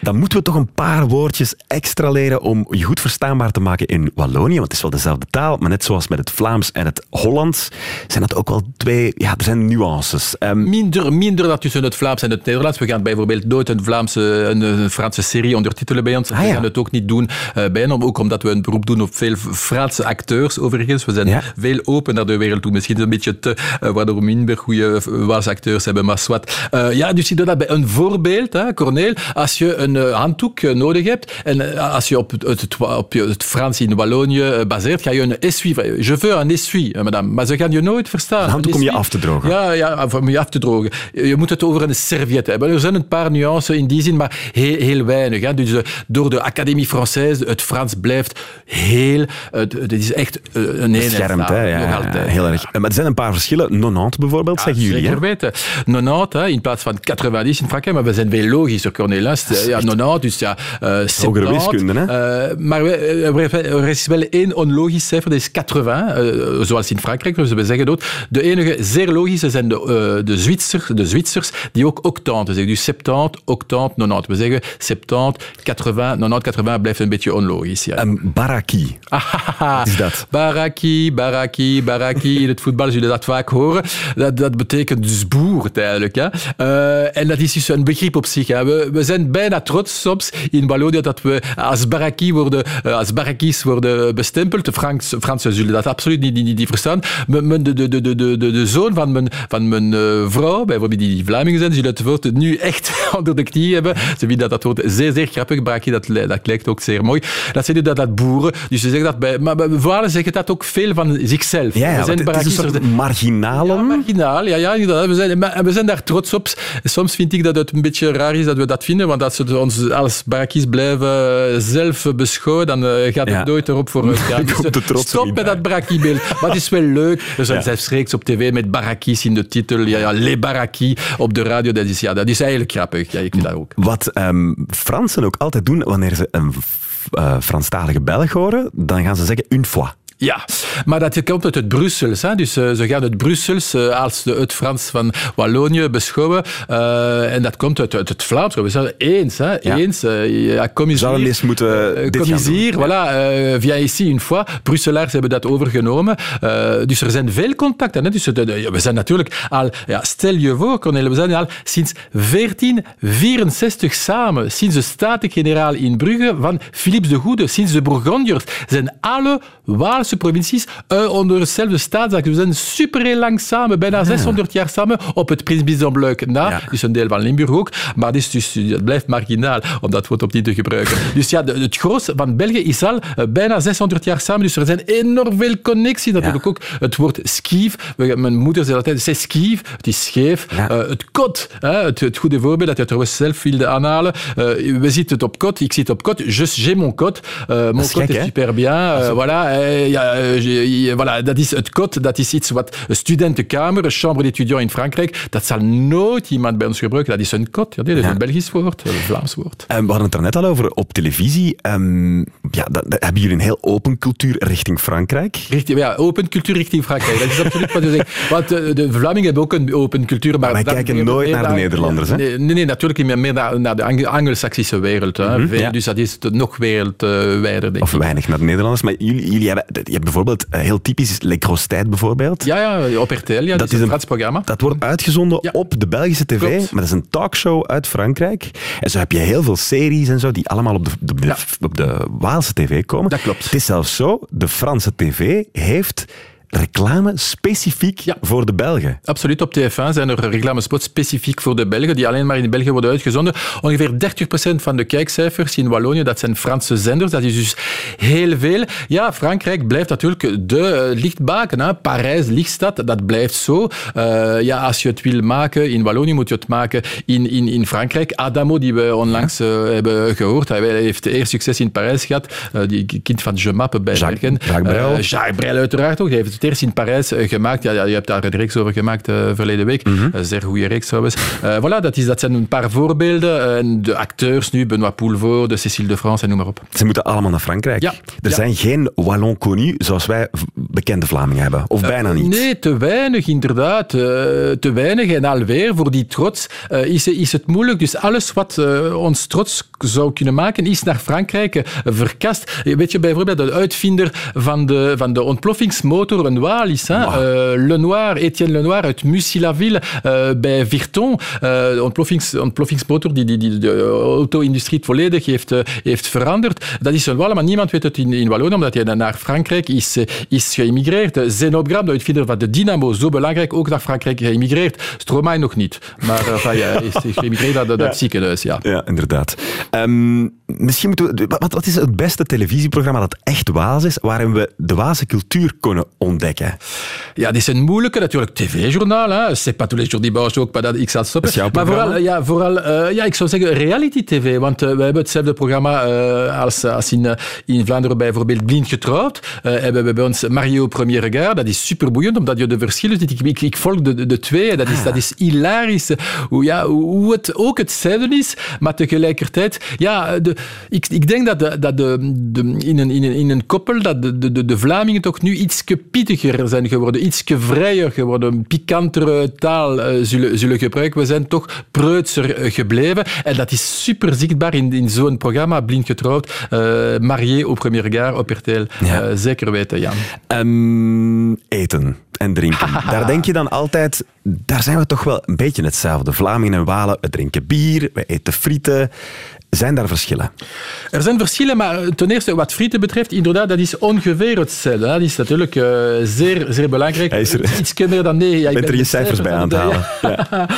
dan moeten we toch een paar woordjes extra leren om je goed verstaanbaar te maken in Wallonië. Want het is wel dezelfde taal, maar net zoals met het Vlaams en het Hollands zijn dat ook wel twee... Ja, er zijn nuances.
Um, minder, minder dan tussen het Vlaams en het Nederlands. We gaan bijvoorbeeld nooit een Vlaamse, een, Franse serie ondertitelen bij ons. Ah, we gaan het ook niet doen uh, bij hen, ook omdat we een beroep doen op veel Franse acteurs overigens. We zijn ja. veel open naar de wereld toe. Misschien een beetje te, uh, waardoor minder goede Waalse acteurs hebben, maar zwart. Uh, ja, dus je doet dat bij een voorbeeld, hè, Corneel. Als je een uh, handdoek nodig hebt en als je op het, het, op het Frans in Wallonië baseert, ga je een essuie. Je veux un essuie, madame. Maar ze gaan je nooit verstaan.
Een handdoek om je af te drogen.
Ja, ja, om je af te drogen. Je moet het over een serviet hebben. Er zijn een paar nuances in die zin, maar heel, heel weinig. Hè. Dus door de Académie Française, het Frans blijft heel... Het, is echt een
Beschermd, hè? Ja, heel erg. Maar er zijn een paar verschillen. 90 bijvoorbeeld, zeggen jullie.
Zeker weten. 90 hè, in plaatst van 90 in Frankrijk, maar we zijn veel logischer, Cornelis. Ja, 90, dus ja... Uh,
Hogere wiskunde, hè?
Uh, maar er is wel één onlogisch cijfer, dat is 80, uh, zoals in Frankrijk. Dus we zeggen dat. De enige zeer logische zijn de, de, Zwitsers, de Zwitsers, die ook octante zeggen. Dus 70, octante, 90. We zeggen 70, 80, 90, 80 blijft een beetje onlogisch. Ja.
Um, baraki. Wat is dat?
Baraki, baraki, baraki. In het voetbal zullen dat vaak horen. Dat, dat betekent dus boer eigenlijk. Hè. En dat is dus een begrip op zich. Hè. We, we zijn bijna trots soms in Wallonië dat we als baraki worden, uh, als barakis worden bestempeld. De Frans, Fransen zullen dat absoluut niet, niet, niet verstaan. De, de, de, de, de, de zoon van mijn, van mijn uh, vrouw, bijvoorbeeld die Vlamingen zijn, zullen het woord nu echt onder de knie hebben. Ze vinden dat dat woord zeer, zeer grappig. Baraki, dat, dat lijkt ook zeer mooi. Dat zijn dat, dat boeren. Dus ze zeggen dat bij... Maar Walen zeggen dat ook veel van zichzelf.
Ja, ja, we zijn het is een soort marginalen.
Ja, marginaal, ja, ja, we zijn, we zijn daar trots op. Soms vind ik dat het een beetje raar is dat we dat vinden, want als we ons als barakis blijven zelf beschouwen, dan uh, gaat het nooit erop vooruit gaan. Dus, stop met dat barakibeeld. Maar het is wel leuk. Er zijn zelfs reeks op tv met barakis in de titel. Ja, ja, Les Barakis op de radio. Dat is, ja, dat is eigenlijk grappig. Ja, ik vind dat ook.
Wat um, Fransen ook altijd doen wanneer ze een uh, Franstalige Belg horen, dan gaan ze zeggen une fois.
Ja, maar dat komt uit het Brussels. Hè? Dus uh, ze gaan het Brussels uh, als de, het Frans van Wallonië beschouwen. Uh, en dat komt uit, uit het Vlaams. We zijn eens. Hè?
Ja.
Eens. ja, kom eens
hier. eens moeten
dit kom eens hier. Voilà. viens ici une fois. Brusselaars hebben dat overgenomen. dus er zijn veel contacten. Hè? Dus we zijn natuurlijk al... Ja, stel je voor, Cornel, we zijn al sinds 1464 samen. Sinds de Staten-Generaal in Brugge van Philips de Goede. Sinds de Bourgondiërs zijn alle Waals Nederlandse provincies uh, onder hetzelfde staatsdak. We zijn super heel lang samen, bijna 600 jaar samen, op het Prins Bisonbluik na. Ja. Dus een deel van Limburg ook. Maar dus, dus, het blijft marginaal om dat woord opnieuw te gebruiken. Dus ja, het grootste van België is al uh, bijna 600 jaar samen. Dus er zijn enorm veel connecties. Natuurlijk ja. ook het woord skief. Mijn moeder zei altijd, c'est skief. Het is scheef. Uh, het kot. Het, het, goede voorbeeld dat je trouwens zelf wilde aanhalen. we zitten op kot. Ik zit op kot. J'ai mon kot. mon kot is super bien. voilà. Ja, uh, voilà, dat is het kot, dat is iets wat studentenkamer, een chambre d'étudiant in Frankrijk, dat zal nooit iemand bij ons gebruiken. Dat is een kot, ja, dat is ja. een Belgisch woord, een Vlaams woord.
Um, we hadden het er net al over op televisie. Um, ja, dat, dat, hebben jullie een heel open cultuur richting Frankrijk?
Richting, ja, open cultuur richting Frankrijk. Dat is absoluut wat je zegt. Want de, de Vlamingen hebben ook een open cultuur. Maar
wij kijken nooit naar de Nederlanders. Hè?
Nee, nee, natuurlijk meer naar, naar de Anglo-Saxische wereld. Mm -hmm, ja. Dus dat is nog wereldwijder, denk
Of weinig naar de Nederlanders. Maar jullie, jullie hebben je hebt bijvoorbeeld, uh, heel typisch, Le Crostijt bijvoorbeeld.
Ja, ja, op RTL, ja, dat is een programma.
Dat wordt uitgezonden ja. op de Belgische tv, Klopt. maar dat is een talkshow uit Frankrijk. En zo heb je heel veel series en zo, die allemaal op de, op de, ja. op de Waalse tv komen.
Dat klopt.
Het is zelfs zo, de Franse tv heeft reclame specifiek ja. voor de Belgen.
Absoluut. Op TF1 zijn er reclamespots specifiek voor de Belgen, die alleen maar in België worden uitgezonden. Ongeveer 30% van de kijkcijfers in Wallonië, dat zijn Franse zenders. Dat is dus heel veel. Ja, Frankrijk blijft natuurlijk de lichtbaken. Hè. Parijs, lichtstad, dat blijft zo. Uh, ja, als je het wil maken in Wallonië, moet je het maken in, in, in Frankrijk. Adamo, die we onlangs uh, hebben gehoord, hij heeft eerst succes in Parijs gehad. Die kind van Je Mappe bij
Jacques, Jacques Brel.
Jacques Brel uiteraard ook. Hij heeft in Parijs eh, gemaakt. Ja, ja, je hebt daar een reeks over gemaakt uh, verleden week. Een zeer goede reeks trouwens. Voilà, dat, is, dat zijn een paar voorbeelden. En de acteurs nu, Benoît de Cécile de France en noem maar op.
Ze moeten allemaal naar Frankrijk.
Ja.
Er
Ja.
zijn geen Wallon connu zoals wij bekende Vlamingen hebben. Of bijna niet.
Nee, te weinig inderdaad. eh, te weinig. En alweer, voor die trots eh, is, is het moeilijk. Dus alles wat eh, ons trots zou kunnen maken, is naar Frankrijk eh, verkast. Weet je, bijvoorbeeld de uitvinder van de, van de ontploffingsmotor, een Wallis, hè? Eh, Lenoir, Etienne Lenoir uit Mussy-la-Ville eh, bij Virton. De ontploffings, ontploffingsmotor die, die, die de auto-industrie volledig heeft, heeft veranderd. Dat is een Wallon, maar niemand weet het in, in Wallonië, omdat hij naar Frankrijk is, is geëmigreerd. Zenobgram, de uitvinder van de Dynamo, zo belangrijk, ook naar Frankrijk geëmigreerd. Stromae nog niet, maar uh, ja, is geëmigreerd naar dat, dat ziekenhuis, ja.
Ja, inderdaad. Ehm, misschien moeten we... Wat, wat is het beste televisieprogramma dat echt Waals is, waarin we de Waalse cultuur kunnen ontdekken?
Ja, die zijn moeilijke natuurlijk. TV-journaal, c'est pas tous les jours dimanche ook, maar dat ik zal stoppen.
Is
maar vooral, ja, vooral uh, ja, ik zou zeggen reality-tv, want uh, we hebben hetzelfde programma uh, als, als in, in Vlaanderen bijvoorbeeld Blind Getrouwd. hebben we bij ons Mario Premier Regard, dat is superboeiend, omdat je de verschillen ziet. Ik, ik, ik volg de, de, de twee, dat is, dat is hilarisch. Hoe, ja, hoe het ook hetzelfde is, maar tegelijkertijd... Ja, de, ik, ik denk dat, de, dat de, de, in, een, in, een, in een koppel dat de, de, de Vlamingen toch nu iets pittiger zijn geworden, iets vrijer geworden, pikantere taal uh, zullen, zullen gebruiken. We zijn toch preutser gebleven. En dat is super zichtbaar in, in zo'n programma, Blind Getrouwd, uh, Marié au premier regard op RTL. Ja. Zeker weten, Jan.
Um, eten en drinken. daar denk je dan altijd, daar zijn we toch wel een beetje hetzelfde. Vlamingen en Walen, we drinken bier, we eten frieten. Zijn daar verschillen?
Er zijn verschillen, maar ten eerste wat frieten betreft, inderdaad, dat is ongeveer hetzelfde. Dat is natuurlijk uh, zeer, zeer belangrijk.
Hij is er,
Iets meer dan nee.
Ja, ik ben er je cijfers bij aan het halen.
Ja.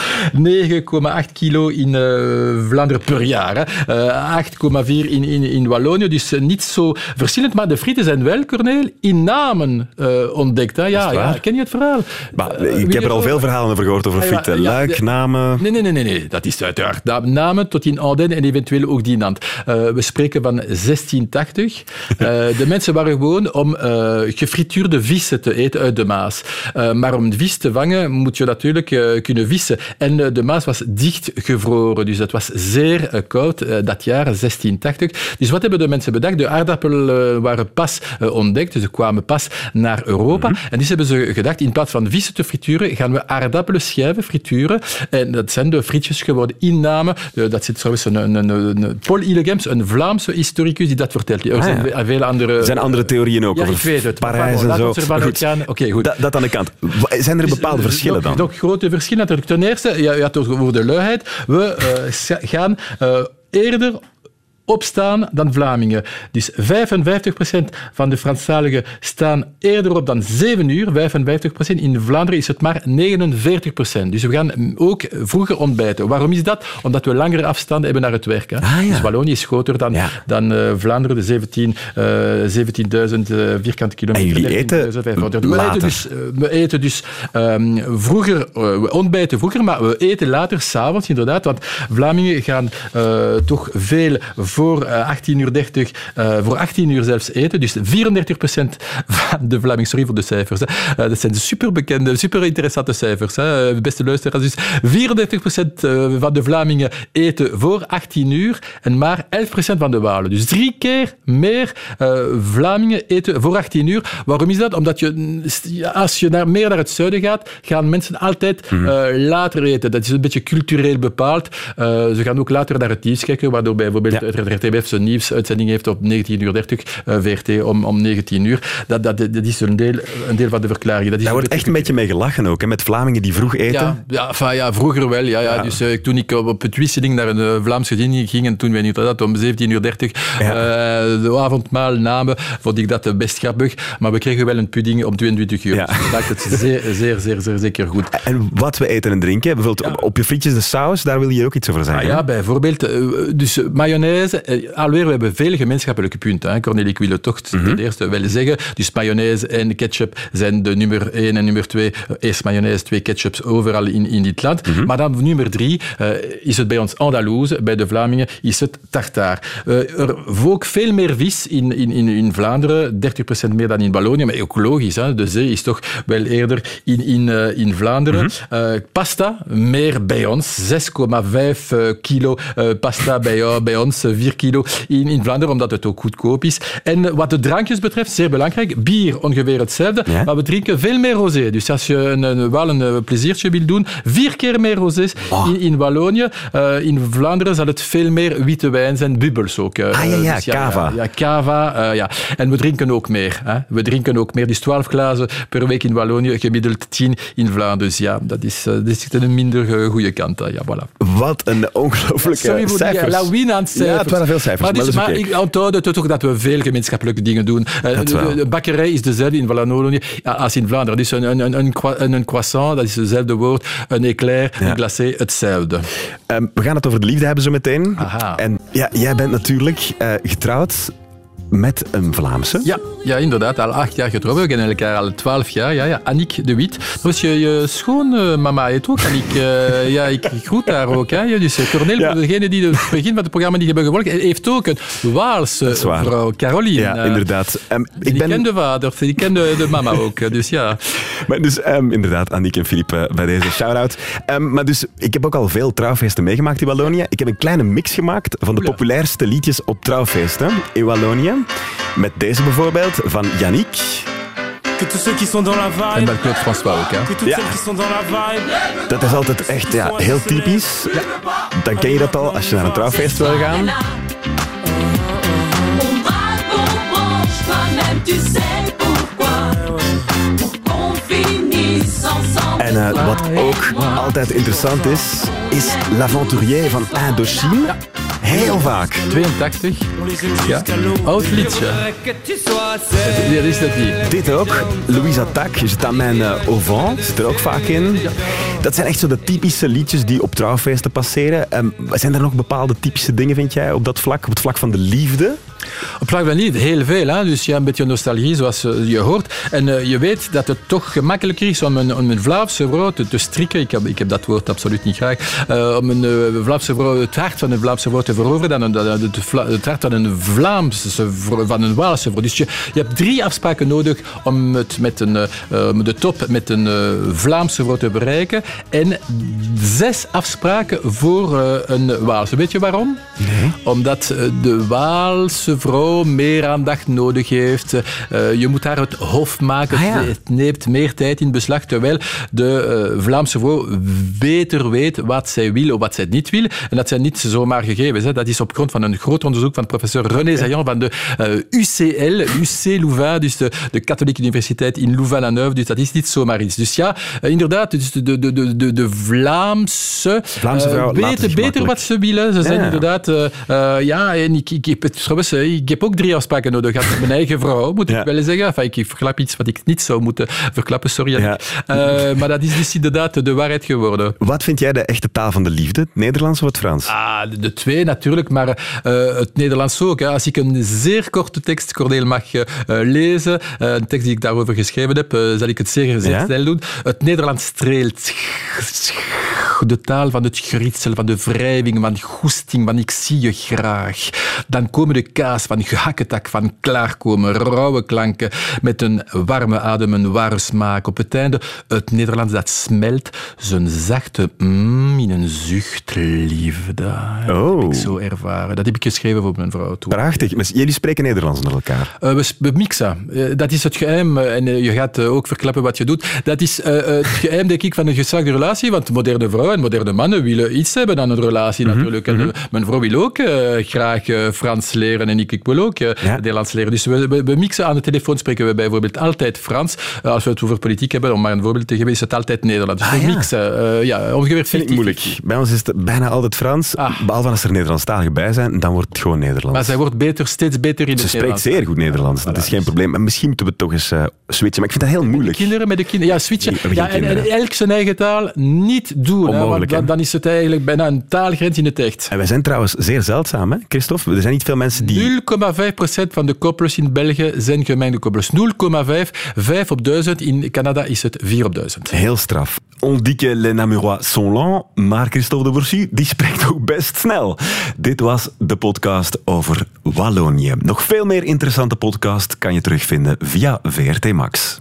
9,8 kilo in uh, Vlaanderen per jaar. Uh, 8,4 in, in, in Wallonië. Dus niet zo verschillend. Maar de frieten zijn wel, Corneel, in namen ontdekt. Hè? Ja, ja, ken je het verhaal?
Maar, ik heb er al veel verhalen over gehoord over frieten. Ja, Luik, namen...
Nee, nee, nee, nee. Dat is uiteraard namen tot in Ardennen en eventueel ook die land. Uh, we spreken van 1680. Uh, de mensen waren gewoon om uh, gefrituurde vissen te eten uit de Maas. maar om vis te vangen moet je natuurlijk kunnen vissen. En de Maas was dichtgevroren, dus het was zeer koud dat jaar 1680. Dus wat hebben de mensen bedacht? De aardappelen waren pas ontdekt, dus ze kwamen pas naar Europa. Mm -hmm. En dus hebben ze gedacht, in plaats van vissen te frituren, gaan we aardappelen schijven frituren. En dat zijn de frietjes geworden in namen. Dat zit trouwens een, een, een Paul Illegems, een Vlaamse historicus, die dat vertelt. Er zijn
ah, ja.
veel andere...
Er zijn andere theorieën ook
ja,
over
ik weet het.
Parijs en zo.
Goed. Okay, goed.
Dat, dat aan de kant. Zijn er bepaalde
dus,
verschillen dan?
Nog grote verschillen natuurlijk. Ten eerste, ja, ja, over de luiheid. We uh, gaan uh, eerder opstaan dan Vlamingen. Dus 55% van de Franstaligen staan eerder op dan 7 uur. 55%. In Vlaanderen is het maar 49%. Dus we gaan ook vroeger ontbijten. Waarom is dat? Omdat we langere afstanden hebben naar het werk. Hè.
Ah, ja.
Dus Wallonië is groter dan,
ja.
dan uh, Vlaanderen, de 17, uh, 17.000 uh, vierkante kilometer.
En jullie eten
we eten dus, we eten dus um, vroeger, we ontbijten vroeger, maar we eten later, s'avonds inderdaad. Want Vlamingen gaan toch veel voor 18 uur 30, uh, voor 18 uur zelfs eten. Dus 34% van de Vlamingen, sorry voor de cijfers. Hè. Uh, dat zijn super bekende, super interessante cijfers. Hè. Beste luisteraars. Dus 34% van de Vlamingen eten voor 18 uur en maar 11% van de Walen. Dus drie keer meer Vlamingen eten voor 18 uur. Waarom is dat? Omdat je, als je naar, meer naar het zuiden gaat, gaan mensen altijd mm -hmm. later eten. Dat is een beetje cultureel bepaald. ze gaan ook later naar het nieuws kijken, waardoor bijvoorbeeld ja. RTBF zijn nieuwsuitzending heeft op 19.30 uur, VRT om, om 19 uur. Dat, dat, dat is een deel, een deel van de verklaring. Dat is
Daar wordt echt een beetje mee gelachen ook, hè, met Vlamingen die vroeg eten.
Ja, ja, enfin, ja vroeger wel. Ja, ja. ja. Dus, uh, toen ik op het wisseling naar een uh, Vlaams gezin ging en toen wij inderdaad om 17.30 uur 30, ja. de avondmaal namen, vond ik dat best grappig. Maar we kregen wel een pudding om 22 uur. Ja. Dus dat maakt het zeer, zeer, zeer, zeer zeker goed.
En wat we eten en drinken, bijvoorbeeld op je frietjes de saus, daar wil je ook iets over zeggen.
Ah, ja, bijvoorbeeld. Dus mayonaise mayonaise, eh, alweer, we hebben veel gemeenschappelijke punten. Hè. Cornelie, ik wil het toch ten eerste wel zeggen. Dus mayonaise en ketchup zijn de nummer 1 en nummer 2. Eerst mayonaise, twee ketchups overal in, in dit land. Maar dan nummer 3 is het bij ons Andalouse, bij de Vlamingen is het tartare. Eh, er ook veel meer vis in, in, in, in Vlaanderen, 30% meer dan in Wallonië, maar ook logisch. Hè. De zee is toch wel eerder in, in, eh, in Vlaanderen. Eh, pasta, meer bij ons, 6,5 eh, kilo eh, pasta bij, ons, eh, 4 kilo in, in Vlaanderen, omdat het ook goedkoop is. En wat de drankjes betreft, zeer belangrijk, bier ongeveer hetzelfde,
Ja.
maar we drinken veel meer rosé. Dus als je een, een, wel een eh, pleziertje wil doen, vier keer meer rosés in, in Wallonië. Eh, in Vlaanderen zal het veel meer witte wijn zijn, bubbels ook. eh.
Ah, ja, ja,
Dus
cava.
Ja, cava, ja. En we drinken ook meer. Hè. We drinken ook meer. Dus 12 glazen per week in Wallonië, gemiddeld 10 in Vlaanderen. Dus ja, dat is, dat is een minder goede kant. Ja, voilà.
Wat een ongelooflijke
Sorry voor die
cijfers.
lawine aan cijfers.
Het waren veel cijfers,
Maar,
maar
dus, ik onthoud het toch dat we veel gemeenschappelijke dingen doen. Eh,
Dat
de, de bakkerij is dezelfde in Wallonië als in Vlaanderen. Dus een, een, een, een, croi- een, een croissant, dat is hetzelfde woord. Een éclair,
Ja.
een glacé, hetzelfde.
Ehm, we gaan het over de liefde hebben zo meteen.
Aha.
En ja, jij bent natuurlijk eh, getrouwd met een Vlaamse.
Ja, ja, inderdaad. Al acht jaar getrouwd. We kennen elkaar al twaalf jaar. Ja, ja. Annick de Wit. Is je, je schoonmama heet ook, Annick. Eh, ja, ik groet haar ook. Hè. Dus eh, Cornel,
Ja.
voor degenen die het begin van het programma niet hebben gevolgd, heeft ook een Waalse vrouw, Caroline.
Ja,
Eh,
inderdaad. Ehm, ik ben...
ken de vader, die ken de, mama ook. Dus ja.
Maar dus, ehm, inderdaad, Annick en Philippe bij deze shout-out. Ehm, maar dus, ik heb ook al veel trouwfeesten meegemaakt in Wallonië. Ik heb een kleine mix gemaakt van de populairste liedjes op trouwfeesten in Wallonië. Met deze bijvoorbeeld, van Yannick.
Que tous ceux qui sont dans la
En dat Claude François ook. Hè.
Ja. Dat is altijd echt ja, heel typisch. Dan ken je dat al als je naar een trouwfeest wil gaan. En eh, wat ook altijd interessant is, is L'Aventurier van Indochine. Heel vaak.
82.
On les aime
Ja. Oud liedje. Dat is dat die.
Dit ook. Louise Attaque, Je t'amène au vent, zit er ook vaak in. Dat zijn echt zo de typische liedjes die op trouwfeesten passeren. Ehm, zijn er nog bepaalde typische dingen, vind jij, op dat vlak? Op het vlak van de liefde?
Op van lied heel veel. Hè? Dus ja, een beetje nostalgie, zoals eh, je hoort. En eh, je weet dat het toch gemakkelijker is om een, om een Vlaamse vrouw te, strikken. Ik heb, ik heb dat woord absoluut niet graag. Eh, om een eh, Vlaamse vrouw, het hart van een Vlaamse vrouw te veroveren dan een, het, het hart van een Vlaamse vrouw, van een Waalse vrouw. Dus je, je hebt drie afspraken nodig om het met een, de top met een Vlaamse vrouw te bereiken. En zes afspraken voor een Waalse. Weet je waarom? Omdat eh, de Waalse vrouw meer aandacht nodig heeft. Eh, je moet haar het hof maken.
Ah, ja.
Het neemt meer tijd in beslag. Terwijl de eh, Vlaamse vrouw beter weet wat zij wil of wat zij niet wil. En dat zijn niet zomaar gegevens. Hè. Dat is op grond van een groot onderzoek van professor René Zayan van de eh, UCL, UC Louvain, dus de, de katholieke universiteit in Louvain-la-Neuve. Dus dat is niet zomaar iets. Dus ja, eh, inderdaad, dus de, de, de, de, de Vlaamse,
Vlaamse
eh,
vrouw
weten beter wat ze willen. Ze zijn
Ja.
inderdaad... eh, ja, en ik, ik, heb, het, ik heb ook drie afspraken nodig met mijn eigen vrouw, moet
Ja.
ik wel zeggen. Enfin, ik verklap iets wat ik niet zou moeten verklappen, sorry.
Ja.
Eh, maar dat is dus inderdaad de waarheid geworden.
Wat vind jij de echte taal van de liefde? Het Nederlands of het Frans?
Ah, de, de twee natuurlijk, maar het Nederlands ook. Hè. Als ik een zeer korte tekst, Cordeel, mag lezen, een tekst die ik daarover geschreven heb, zal ik het zeer, zeer
Ja?
snel doen. Het Nederlands streelt. De taal van het gritsel, van de wrijving, van goesting, van ik zie je graag. Dan komen de kaas van gehakketak, van klaarkomen, rauwe klanken, met een warme adem, een ware smaak. Op het einde het Nederlands dat smelt, zijn zachte mm in een zucht liefde. Dat
Oh.
heb ik zo ervaren. Dat heb ik geschreven voor mijn vrouw toen.
Prachtig. Maar jullie spreken Nederlands onder elkaar.
Eh, we, we mixen. Eh, dat is het geheim. eh, en je gaat ook verklappen wat je doet. Dat is het geheim, denk ik, van een geslaagde relatie. Want moderne vrouwen en moderne mannen willen iets hebben aan een relatie natuurlijk. En, eh, mijn vrouw wil ook eh, graag eh, Frans leren en ik, ik wil ook eh,
Ja.
Nederlands leren. Dus we, we, we mixen. Aan de telefoon spreken we bijvoorbeeld altijd Frans. Als we het over politiek hebben, om maar een voorbeeld te geven, is het altijd Nederlands. Dus
Ah,
we
ja.
mixen. ja, ongeveer 50
Vind ik moeilijk. Bij ons is het bijna altijd Frans.
Ah.
Behalve als er Nederlandstaligen bij zijn, dan wordt het gewoon Nederlands.
Maar zij wordt beter, steeds beter in
Ze
het
spreekt
Nederlands.
zeer goed Nederlands, dat is geen probleem. Maar misschien moeten we toch eens switchen. Maar ik vind dat heel moeilijk.
Kinderen met de kinderen. Ja, switchen. Ja, en, elk zijn eigen taal niet doen. Hè, want dan, dan is het eigenlijk bijna een taalgrens in het echt.
En wij zijn trouwens trouwens zeer zeldzaam, hè, Christophe? Er zijn niet veel mensen die...
0,5% van de kopplers in België zijn gemengde kopplers. 0,5. 5 op 1000. In Canada is het 4 op 1000.
Heel straf. On dit que les Namurois sont lents, maar Christophe de Bourcy die spreekt ook best snel. Dit was de podcast over Wallonië. Nog veel meer interessante podcast kan je terugvinden via VRT Max.